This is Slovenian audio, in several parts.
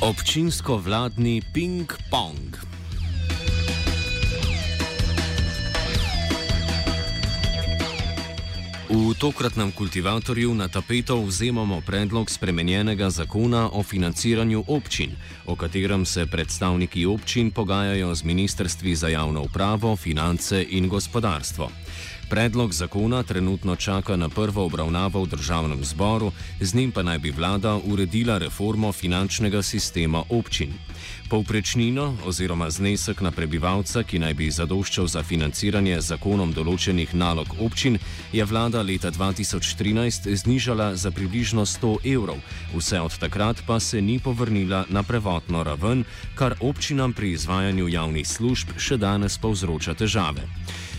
Občinsko-vladni ping-pong. V tokratnem kultivatorju na tapeto vzemamo predlog spremenjenega zakona o financiranju občin, o katerem se predstavniki občin pogajajo z ministrstvi za javno upravo, finance in gospodarstvo. Predlog zakona trenutno čaka na prvo obravnavo v državnem zboru, z njim pa naj bi vlada uredila reformo finančnega sistema občin. Povprečnino oziroma znesek na prebivalca, ki naj bi zadoščal za financiranje zakonom določenih nalog občin, je vlada leta 2013 znižala za približno 100 evrov, vse od takrat pa se ni povrnila na prvotno raven, kar občinam pri izvajanju javnih služb še danes povzroča težave.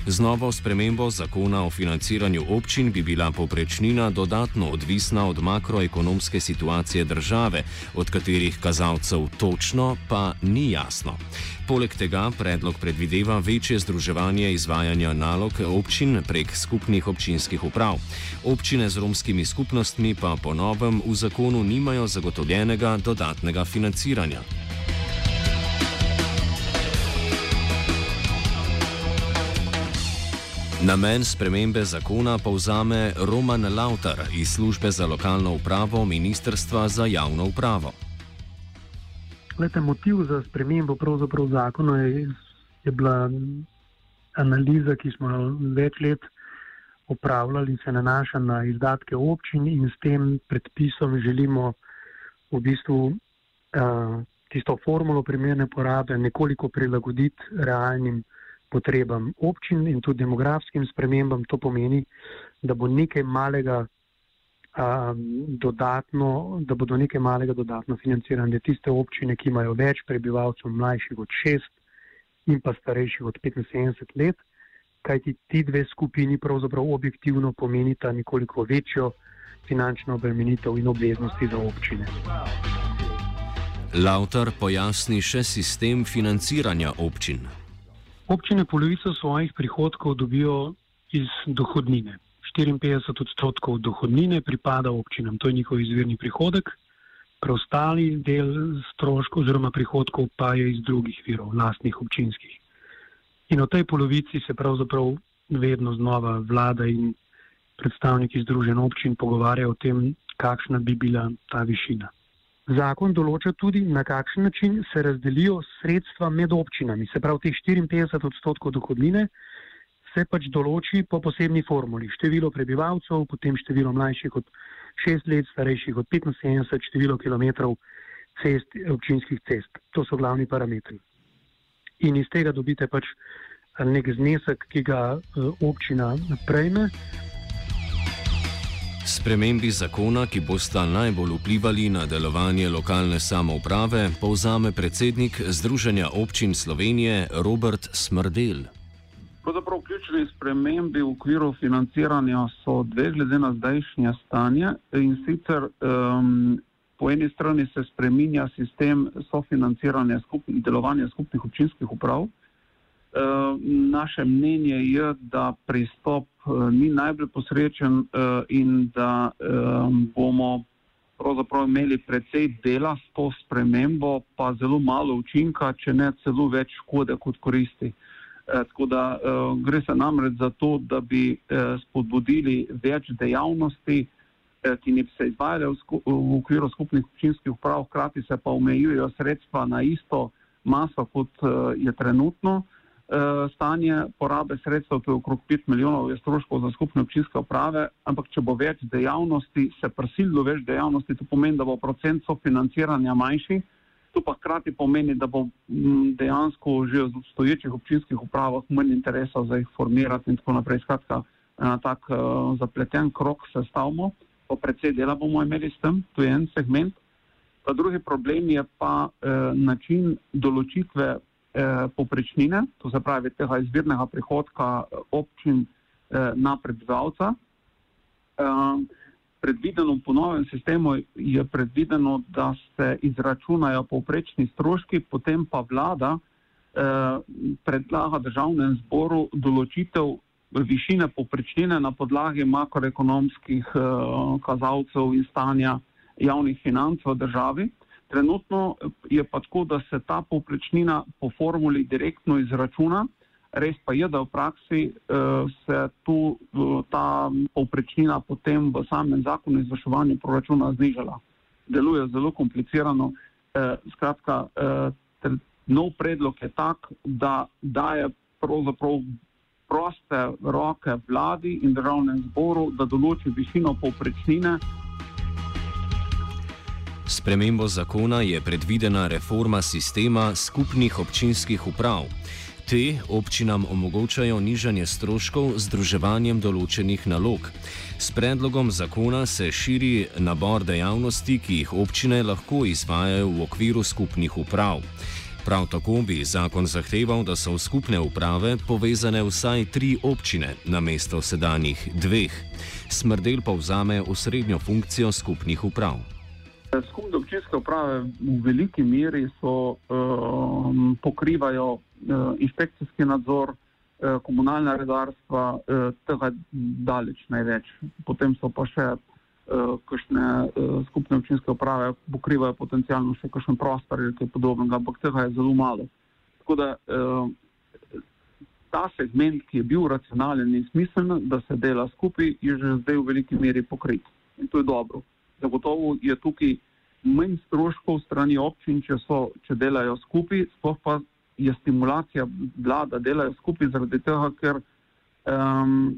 Z novo spremembo zakona o financiranju občin bi bila povprečnina dodatno odvisna od makroekonomske situacije države, od katerih kazalcev točno pa ni jasno. Poleg tega predlog predvideva večje združevanje izvajanja nalog občin prek skupnih občinskih uprav. Občine z romskimi skupnostmi pa po novem v zakonu nimajo zagotovljenega dodatnega financiranja. Namen spremembe zakona povzame Roman Lautar iz službe za lokalno upravo Ministrstva za javno upravo. Lete, motiv za spremembo zakona je, je bila analiza, ki smo jo več let opravljali se nanaša na izdatke občin in s tem predpisom želimo v bistvu uh, tisto formulo primerne porabe nekoliko prilagoditi realnim potrebam občin in tudi demografskim spremembam. To pomeni, da bo nekaj malega. Dodatno, da bodo nekaj malega dodatno financirane tiste občine, ki imajo več prebivalcev, mlajših od 6 in pa starejših od 75 let, kajti ti dve skupini pravzaprav objektivno pomenita nekoliko večjo finančno obremenitev in obveznosti za občine. Lauter pojasni še sistem financiranja občin. Občine polovico svojih prihodkov dobijo iz dohodnine. 54 odstotkov dohodnine pripada občinam, to je njihov izvirni prihodek, preostali del stroškov oziroma prihodkov pa je iz drugih virov, lastnih občinskih. In o tej polovici se pravzaprav vedno znova vlada in predstavniki združen občin pogovarjajo o tem, kakšna bi bila ta višina. Zakon določa tudi, na kakšen način se razdelijo sredstva med občinami. Se pravi, teh 54 odstotkov dohodnine se pač določi po posebni formuli. Število prebivalcev, potem število mlajših od 6 let, starejših od 75, število kilometrov cest, občinskih cest. To so glavni parametri. In iz tega dobite pač nek znesek, ki ga eh, občina prejme. Spremembi zakona, ki bosta najbolj vplivali na delovanje lokalne samouprave, povzame predsednik Združenja občin Slovenije Robert Smrdel. Pravzaprav ključni spremembi v okviru financiranja so dve, glede na zdajšnje stanje. In sicer um, po eni strani se spreminja sistem sofinanciranja skupnih, delovanja skupnih občinskih uprav. Uh, naše mnenje je, da pristop uh, ni najbolj posrečen uh, in da bomo pravzaprav imeli precej dela s to spremembo, pa zelo malo učinka, če ne celo več škode kot koristi. Tako da gre se namreč za to, da bi spodbudili več dejavnosti, eh, ki ne bi se izvajale v, v okviru skupnih občinskih uprav, hkrati se pa omejujejo sredstva na isto maso, kot je trenutno stanje porabe sredstev, to je okrog 5 milijonov je stroškov za skupne občinske uprave, ampak če bo več dejavnosti, se prisililo več dejavnosti, to pomeni, da bo procent sofinanciranja manjši. To pa hkrati pomeni, da bo dejansko že v obstoječih občinskih upravah manj interesa za jih formirati in tako naprej. Skratka, na tak uh, zapleten krok se stavimo, pa predvsej dela bomo imeli s tem, to je en segment. Ta drugi problem je pa eh, način določitve eh, poprečnine, to se pravi tega izvirnega prihodka eh, občin eh, na prebivalca. Eh, predvideno po novem sistemu je predvideno, da se izračunajo povprečni stroški, potem pa vlada eh, predlaga državnem zboru določitev višine poprečnine na podlagi makroekonomskih eh, kazalcev in stanja javnih financ v državi. Trenutno je pa tako, da se ta povprečnina po formuli direktno izračuna, res pa je, da v praksi uh, se tu ta povprečnina potem v samem zakonu o izvrševanju proračuna znižala. Deluje zelo komplicirano. Uh, skratka, uh, nov predlog je tak, da daje pravzaprav proste roke vladi in državnem zboru, da določi višino povprečnine. Spremembo zakona je predvidena reforma sistema skupnih občinskih uprav. Te občinam omogočajo nižanje stroškov z združevanjem določenih nalog. S predlogom zakona se širi nabor dejavnosti, ki jih občine lahko izvajajo v okviru skupnih uprav. Prav tako bi zakon zahteval, da so v skupne uprave povezane vsaj tri občine namesto sedanjih dveh. Smrdel pa vzame osrednjo funkcijo skupnih uprav. Skupne občinske uprave v veliki meri so, um, pokrivajo uh, inšpekcijski nadzor, uh, komunalna redarstva, uh, tega daleč največ. Potem so pa še uh, kakšne uh, skupne občinske uprave, pokrivajo potencialno še kakšen prostor ali kaj podobnega, ampak tega je zelo malo. Tako da uh, ta segment, ki je bil racionalen in smiseln, da se dela skupaj, je že zdaj v veliki meri pokrit. In to je dobro zagotovo je tukaj manj stroškov strani občin, če, so, če delajo skupaj, sploh pa je stimulacija vlada, da delajo skupaj, zaradi tega, ker um,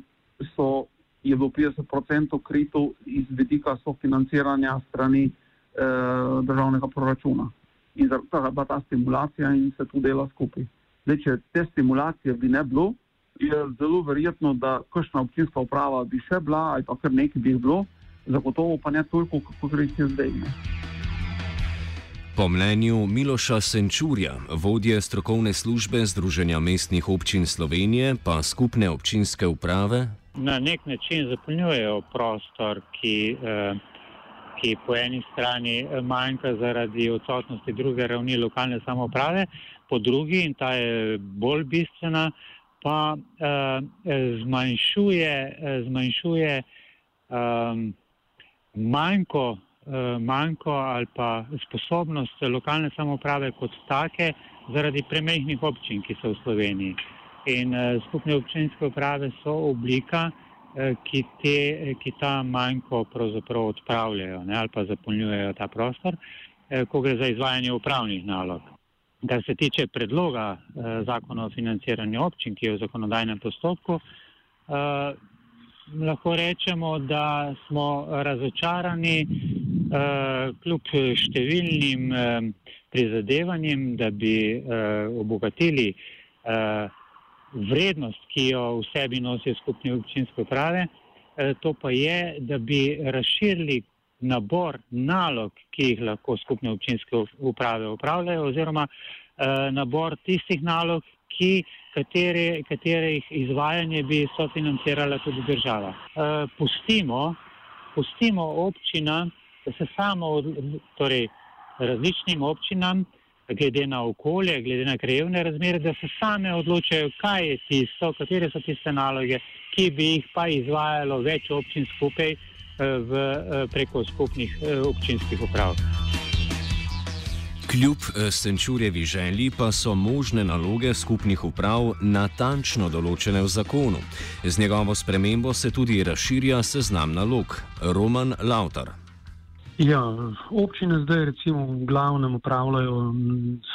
so, je bilo 50% krito iz vidika sofinanciranja strani uh, državnega proračuna. In zaradi tega je ta stimulacija in se tu dela skupaj. Zdaj, če te stimulacije bi ne bilo, je zelo verjetno, da kakšna občinska uprava bi še bila ali pa kar nekaj bi bilo zagotovo pa ne toliko, kot je zdaj. Ne. Po mnenju Miloša Senčurja, vodje strokovne službe Združenja mestnih občin Slovenije, pa skupne občinske uprave. Na nek način zapolnjujejo prostor, ki, eh, ki po eni strani eh, manjka zaradi odsotnosti druge ravni lokalne samoprave, po drugi, in ta je bolj bistvena, pa eh, zmanjšuje, zmanjšuje um, manjko, eh, manjko ali pa sposobnost lokalne samoprave kot take zaradi premehnih občin, ki so v Sloveniji. In eh, skupne občinske uprave so oblika, eh, ki, te, ki ta manjko pravzaprav odpravljajo ne, ali pa zapolnjujejo ta prostor, ko gre za izvajanje upravnih nalog. Kar se tiče predloga zakona o financiranju občin, ki je v zakonodajnem postopku, lahko rečemo, da smo razočarani uh, kljub številnim uh, prizadevanjem, da bi uh, obogatili uh, vrednost, ki jo v sebi nosijo skupne občinske uprave. Uh, to pa je, da bi razširili nabor nalog, ki jih lahko skupne občinske uprave upravljajo, oziroma uh, nabor tistih nalog, ki, katere, katerih izvajanje bi sofinancirala tudi država. E, pustimo, pustimo občinam, da se samo, torej različnim občinam, glede na okolje, glede na krajevne razmere, da se same odločajo, kaj je tisto, katere so tiste naloge, ki bi jih pa izvajalo več občin skupaj v, preko skupnih občinskih uprav. Kljub eh, Senčurjevi želji pa so možne naloge skupnih uprav natančno določene v zakonu. Z njegovo spremembo se tudi razširja seznam nalog. Roman Lautar. Ja, občine zdaj recimo v glavnem upravljajo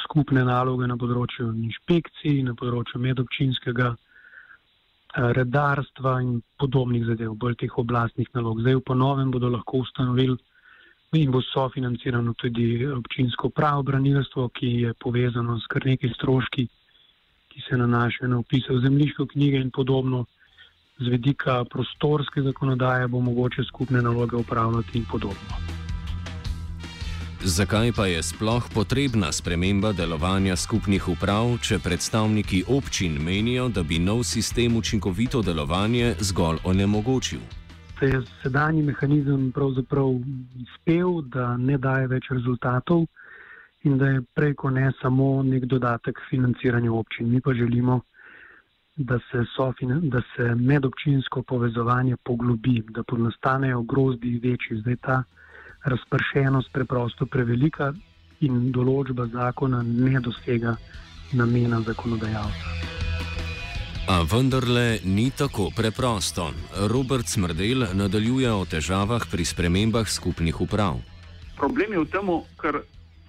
skupne naloge na področju inšpekcij, na področju medobčinskega eh, redarstva in podobnih zadev, bolj teh oblastnih nalog. Zdaj v ponovem bodo lahko ustanovili in bo sofinancirano tudi občinsko pravo branilstvo, ki je povezano s kar nekaj stroški, ki se nanašajo na upise v zemljiško knjige in podobno. Z vedika prostorske zakonodaje bo mogoče skupne naloge upravljati in podobno. Zakaj pa je sploh potrebna sprememba delovanja skupnih uprav, če predstavniki občin menijo, da bi nov sistem učinkovito delovanje zgolj onemogočil? Se je sedanji mehanizem pravzaprav izpel, da ne daje več rezultatov in da je preko ne samo nek dodatek financiranju občin. Mi pa želimo, da se, da se medobčinsko povezovanje poglobi, da ponastanejo grozdi večji. Zdaj ta razpršenost preprosto prevelika in določba zakona ne dosega namena zakonodajalca. A vendarle ni tako preprosto. Robert Smrdel nadaljuje o težavah pri spremembah skupnih uprav. Problem je v tem, ker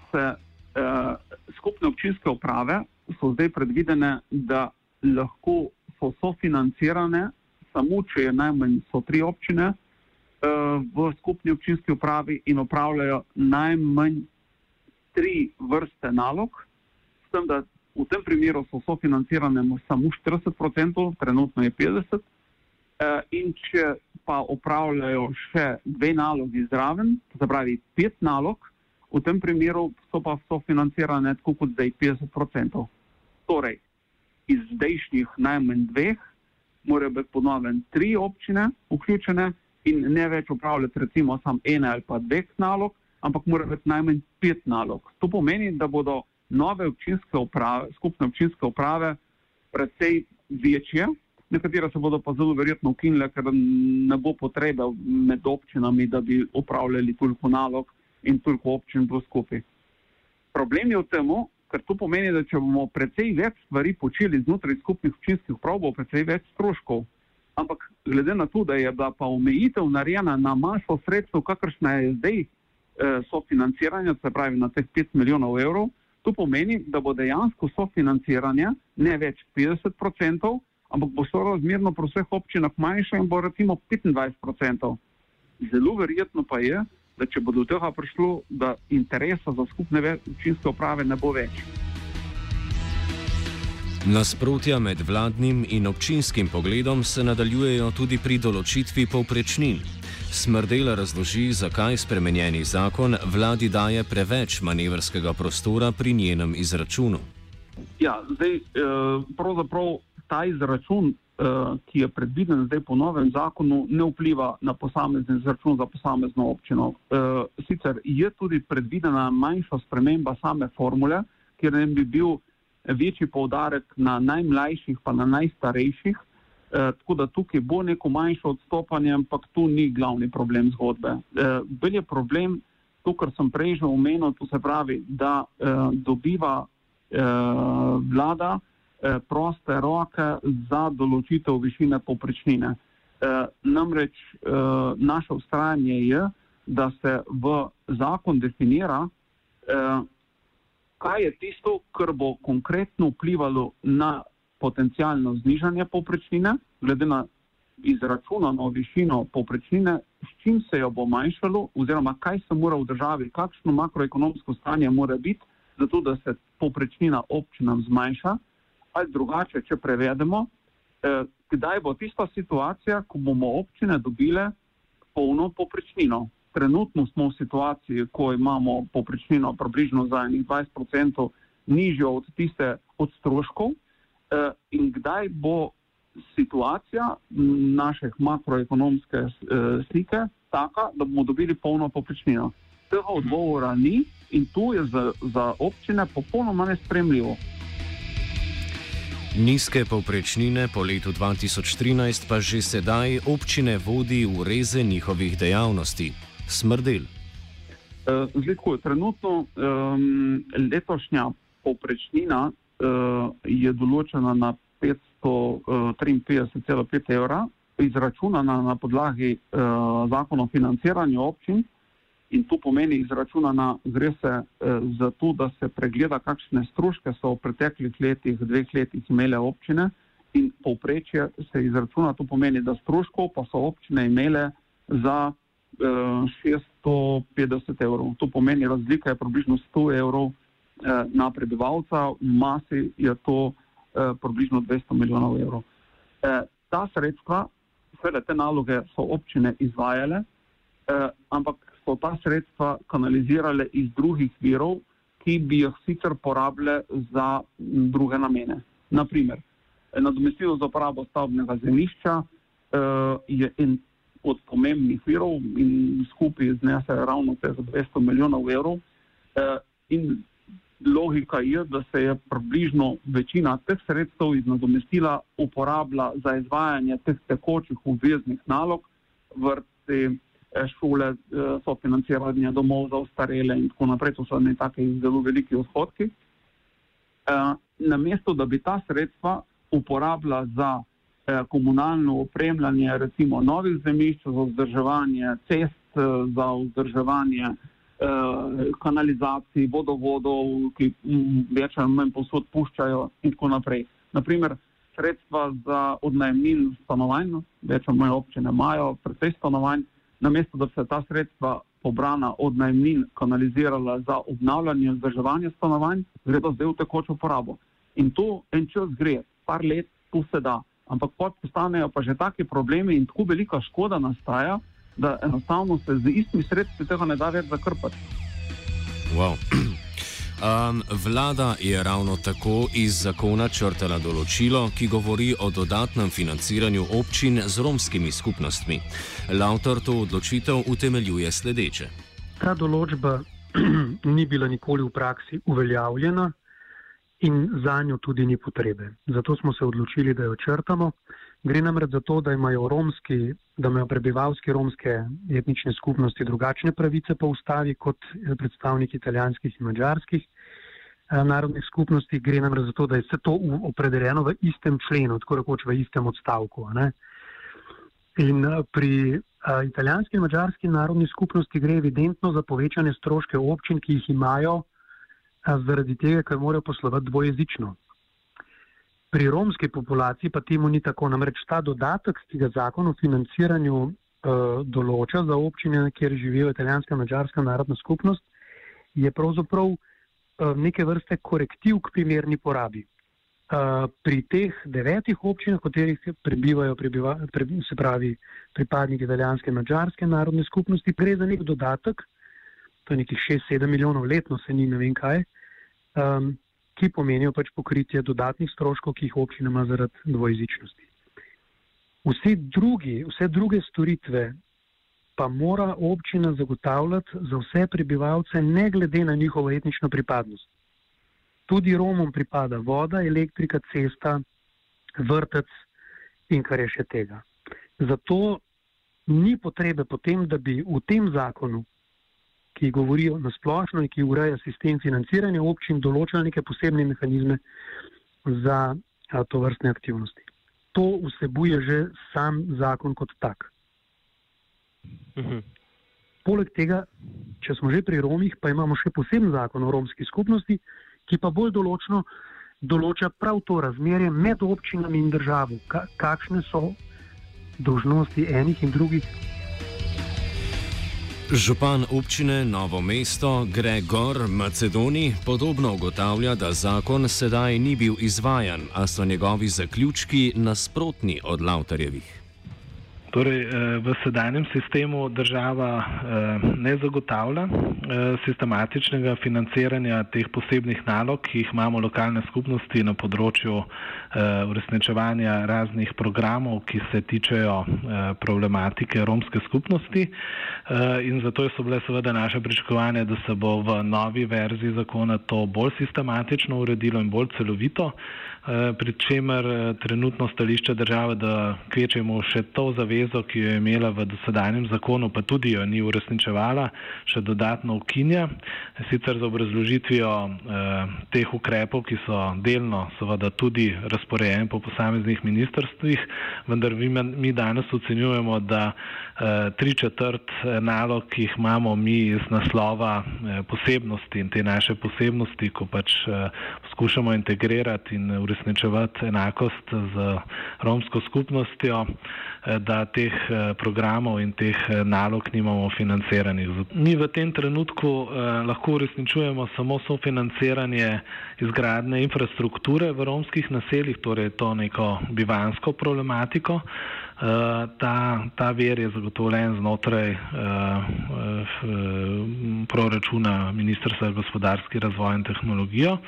se uh, skupne občinske uprave so zdaj predvidene, da lahko so sofinancirane, samo če je najmanj so tri občine uh, v skupni občinski upravi in upravljajo najmanj tri vrste nalog, s tem, da v tem primeru so sofinancirane samo 40%, trenutno je 50%. Eh, in če pa upravljajo še dve nalogi zraven, se pravi pet nalog, v tem primeru so pa sofinancirane tako kot zdaj 50%. Torej, iz zdajšnjih najmanj dveh, morajo biti ponovno tri občine vključene in ne več upravljati recimo samo ene ali pa dveh nalog, ampak morajo biti najmanj pet nalog. To pomeni, da bodo nove občinske uprave, skupne občinske uprave, precej večje, nekatere se bodo pa zelo verjetno ukinile, ker ne bo potrebe med občinami, da bi upravljali toliko nalog in toliko občin bo skupaj. Problem je v tem, ker to pomeni, da če bomo precej več stvari počeli znotraj skupnih občinskih uprav, bo precej več stroškov. Ampak glede na to, da je bila pa omejitev narejena na maso sredstev, kakršna je zdaj eh, sofinanciranje, se pravi na teh 5 milijonov evrov, To pomeni, da bo dejansko sofinanciranje ne več 50%, ampak bo sorazmerno pri vseh občinah manjše in bo recimo 25%. Zelo verjetno pa je, da če bo do tega prišlo, da interesa za skupne občinske uprave ne bo več. Nasprotja med vladnim in občinskim pogledom se nadaljujejo tudi pri določitvi povprečnin. Smrdela razloži, zakaj spremenjeni zakon vladi daje preveč manevrskega prostora pri njenem izračunu. Ja, zdaj, eh, pravzaprav ta izračun, eh, ki je predviden zdaj po novem zakonu, ne vpliva na posamezni izračun za posamezno občino. Eh, sicer je tudi predvidena manjša sprememba same formule, kjer ne bi bil večji poudarek na najmlajših, pa na najstarejših. Eh, tako da tukaj bo neko manjše odstopanje, ampak tu ni glavni problem zgodbe. Eh, bolj je problem to, kar sem prej že omenil, to se pravi, da eh, dobiva vlada proste roke za določitev višine poprečnine. Namreč naše ustrajanje je, da se v zakon definira, kaj je tisto, kar bo konkretno vplivalo na potencijalno znižanje povprečnine, glede na izračunano višino povprečnine, s čim se jo bo manjšalo, oziroma kaj se mora v državi, kakšno makroekonomsko stanje mora biti, zato da se povprečnina občinam zmanjša, ali drugače, če prevedemo, eh, kdaj bo tista situacija, ko bomo občine dobile polno povprečnino. Trenutno smo v situaciji, ko imamo povprečnino približno za 20% nižjo od tiste od stroškov. Eh, in kdaj bo situacija naše makroekonomske eh, slike taka, da bomo dobili polno poprečnino. Tega odgovora ni in tu je za, za občine popolnoma nespremljivo. Nizke povprečnine po letu 2013 pa že sedaj občine vodi v reze njihovih dejavnosti. Smrdel. Ko je trenutno um, letošnja povprečnina uh, je določena na 553,5 evra, izračunana na podlagi uh, zakona o financiranju občin. In to pomeni izračunana, gre se eh, za to, da se pregleda, kakšne stroške so v preteklih letih, dveh letih imele občine in povprečje se izračuna, to pomeni, da stroškov pa so občine imele za eh, 650 evrov. To pomeni, razlika je približno 100 evrov eh, na prebivalca, v masi je to eh, približno 200 milijonov evrov. Eh, ta sredstva, seveda te naloge so občine izvajale, eh, ampak so ta sredstva kanalizirale iz drugih virov, ki bi jih sicer porabile za druge namene. Naprimer, nadomestilo za uporabo stavbnega zemljišča uh, je en od pomembnih virov in skupaj znese ravno teh 200 milijonov evrov. Uh, in logika je, da se je približno večina teh sredstev iz nadomestila uporabila za izvajanje teh tekočih obveznih nalog, vrsti, šole, sofinanciranje domov za ostarele in tako naprej. To so ne take zelo veliki odhodki. Uh, namesto, da bi ta sredstva uporablja za eh, komunalno opremljanje, recimo novih zemljišč, za vzdrževanje cest, eh, za vzdrževanje eh, kanalizacij, vodovodov, ki m, več ali manj posod puščajo in tako naprej. Naprimer, sredstva za odnajmin stanovanj, več ali manj občine imajo precej stanovanj, namesto da se ta sredstva pobrana od najmin kanalizirala za obnavljanje in vzdrževanje stanovanj, gre to zdaj v tekočo porabo. In to en čas gre, par let, tu se da. Ampak postanejo pa že taki problemi in tako velika škoda nastaja, da enostavno se z istimi sredstvi tega ne da več zakrpati. Wow. Um, vlada je ravno tako iz zakona črtala določilo, ki govori o dodatnem financiranju občin z romskimi skupnostmi. Lautor to odločitev utemeljuje sledeče. Ta določba ni bila nikoli v praksi uveljavljena in za njo tudi ni potrebe. Zato smo se odločili, da jo črtamo. Gre namreč za to, da imajo, romski, da imajo prebivalski romske etnične skupnosti drugačne pravice po ustavi kot predstavniki italijanskih in mađarskih eh, narodnih skupnosti. Gre namreč za to, da je vse to opredeljeno v istem členu, tako rekoč v istem odstavku. Ne? In eh, pri a, italijanski in mađarski narodni skupnosti gre evidentno za povečane stroške občin, ki jih imajo a, zaradi tega, ker morajo poslovati dvojezično. Pri romski populaciji pa temu ni tako. Namreč ta dodatek, ki ga zakon o financiranju uh, določa za občine, kjer živijo italijanska in mačarska narodna skupnost, je pravzaprav uh, neke vrste korektiv k primerni porabi. Uh, pri teh devetih občinah, v katerih prebivajo prebiva, pre, se pravi pripadniki italijanske in mačarske narodne skupnosti, gre za nek dodatek, to je nekih 6-7 milijonov letno, se ni ne vem kaj. Um, ki pomenijo pač pokritje dodatnih stroškov, ki jih občina ima zaradi dvojezičnosti. Vse, drugi, vse druge storitve pa mora občina zagotavljati za vse prebivalce, ne glede na njihovo etnično pripadnost. Tudi Romom pripada voda, elektrika, cesta, vrtec in kar je še tega. Zato ni potrebe potem, da bi v tem zakonu ki govorijo na splošno in ki ureja sistem financiranja občin, določajo neke posebne mehanizme za a, to vrstne aktivnosti. To vsebuje že sam zakon kot tak. Mhm. Poleg tega, če smo že pri Romih, pa imamo še poseben zakon o romski skupnosti, ki pa bolj določno določa prav to razmerje med občinami in državo, ka, kakšne so dožnosti enih in drugih Župan občine Novo mesto Gregor Macedoni podobno ugotavlja, da zakon sedaj ni bil izvajan, a so njegovi zaključki nasprotni od Lautarjevih. Torej, v sedanjem sistemu država ne zagotavlja sistematičnega financiranja teh posebnih nalog, ki jih imamo lokalne skupnosti na področju uresničevanja raznih programov, ki se tičejo problematike romske skupnosti. In zato so bile seveda naše pričakovanje, da se bo v novi verziji zakona to bolj sistematično uredilo in bolj celovito. Pri čemer trenutno stališče države, da kvečemo še to zavezo, ki jo je imela v dosedanjem zakonu, pa tudi jo ni uresničevala, še dodatno ukinja. Sicer z obrazložitvijo teh ukrepov, ki so delno seveda tudi razporejeni po posameznih ministrstvih, vendar mi danes ocenjujemo, da tri četrt nalog, ki jih imamo mi iz naslova posebnosti in te naše posebnosti, ko pač poskušamo integrirati in uresničevati enakost z romsko skupnostjo, eh, da teh eh, programov in teh eh, nalog nimamo financiranih. Mi v tem trenutku lahko uresničujemo samo sofinanciranje izgradne infrastrukture v romskih naseljih, torej to neko bivansko problematiko. Ta, ta ver je zagotovljen znotraj uh, uh, proračuna Ministrstva za gospodarski razvoj in tehnologijo. Uh,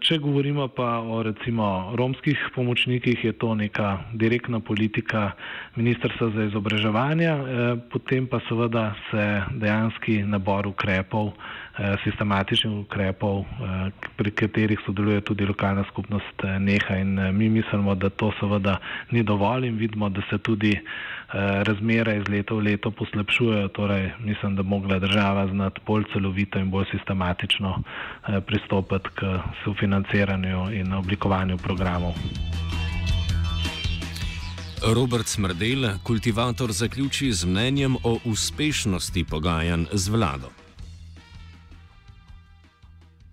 če govorimo pa o recimo romskih pomočnikih, je to neka direktna politika Ministrstva za izobraževanje, uh, potem pa seveda se dejanski nabor ukrepov uh, sistematičnih ukrepov, eh, pri katerih sodeluje tudi lokalna skupnost eh, neha. In mi mislimo, da to seveda ni dovolj in vidimo, da se tudi razmere iz leta v leto poslepšujejo, torej mislim, da mogla država znati bolj celovito in bolj sistematično pristopiti k sofinanciranju in oblikovanju programov. Robert Smrdel, kultivator, zaključi z mnenjem o uspešnosti pogajanj z vlado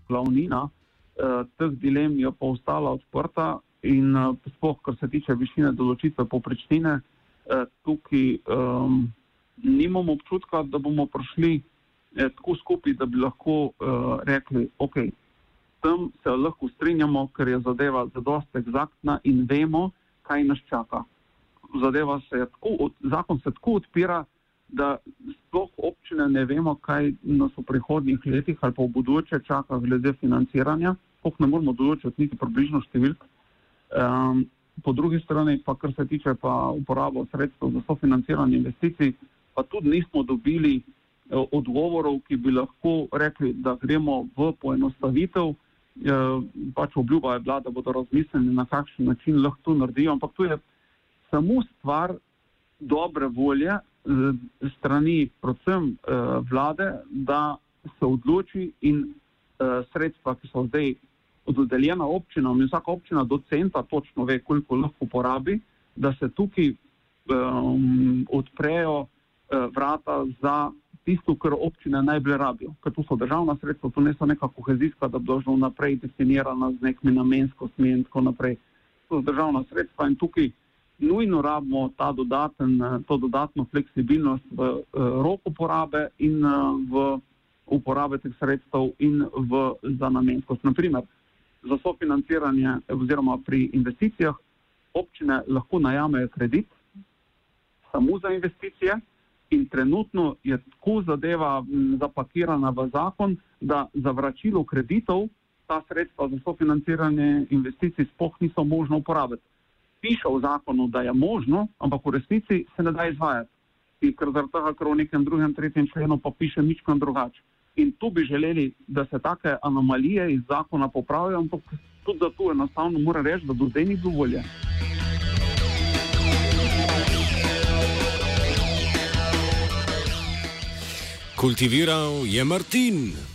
glavnina eh, teh dilem je pa ostala odprta in eh, spoh, kar se tiče višine določitve poprečnine, eh, tukaj eh, nimamo občutka, da bomo prišli eh, tako skupaj, da bi lahko eh, rekli, ok, tam se lahko strinjamo, ker je zadeva zadost egzaktna in vemo, kaj nas čaka. Zadeva se je tako, zakon se tako odpira, da sploh občine ne vemo, kaj nas v prihodnjih letih ali pa v buduče čaka glede financiranja, sploh ne moramo določiti niti približno številk. Um, po drugi strani pa, kar se tiče pa uporabo sredstev za sofinanciranje investicij, pa tudi nismo dobili eh, odgovorov, ki bi lahko rekli, da gremo v poenostavitev. Eh, pač obljuba je bila, da bodo razmislili, na kakšen način lahko to naredijo, ampak to je samo stvar dobre volje strani predvsem eh, vlade, da se odloči in eh, sredstva, ki so zdaj dodeljena občinam, in vsaka občina do centa točno ve, koliko lahko porabi, da se tukaj um, odprejo uh, vrata za tisto, kar občine najbolj rabijo. Ker tu so državna sredstva, tu ne so neka kohezijska, da bi že vnaprej definirana z nekimi namenskostmi in tako naprej. To so državna sredstva in tukaj nujno rabimo ta dodaten, eh, to dodatno fleksibilnost v uh, roku porabe in uh, v uporabe teh sredstev in v, za namenskost. Naprimer, za sofinanciranje oziroma pri investicijah občine lahko najamejo kredit samo za investicije in trenutno je tako zadeva m, zapakirana v zakon, da za vračilo kreditov ta sredstva za sofinanciranje investicij spoh niso možno uporabiti piše v zakonu, da je možno, ampak v resnici se ne da izvajati. In ker zaradi tega, ker v nekem drugem, tretjem členu pa piše nič kam drugače. In tu bi želeli, da se take anomalije iz zakona popravijo, ampak tudi za to enostavno mora reči, da do zdaj ni dovolje. Kultiviral je Martin.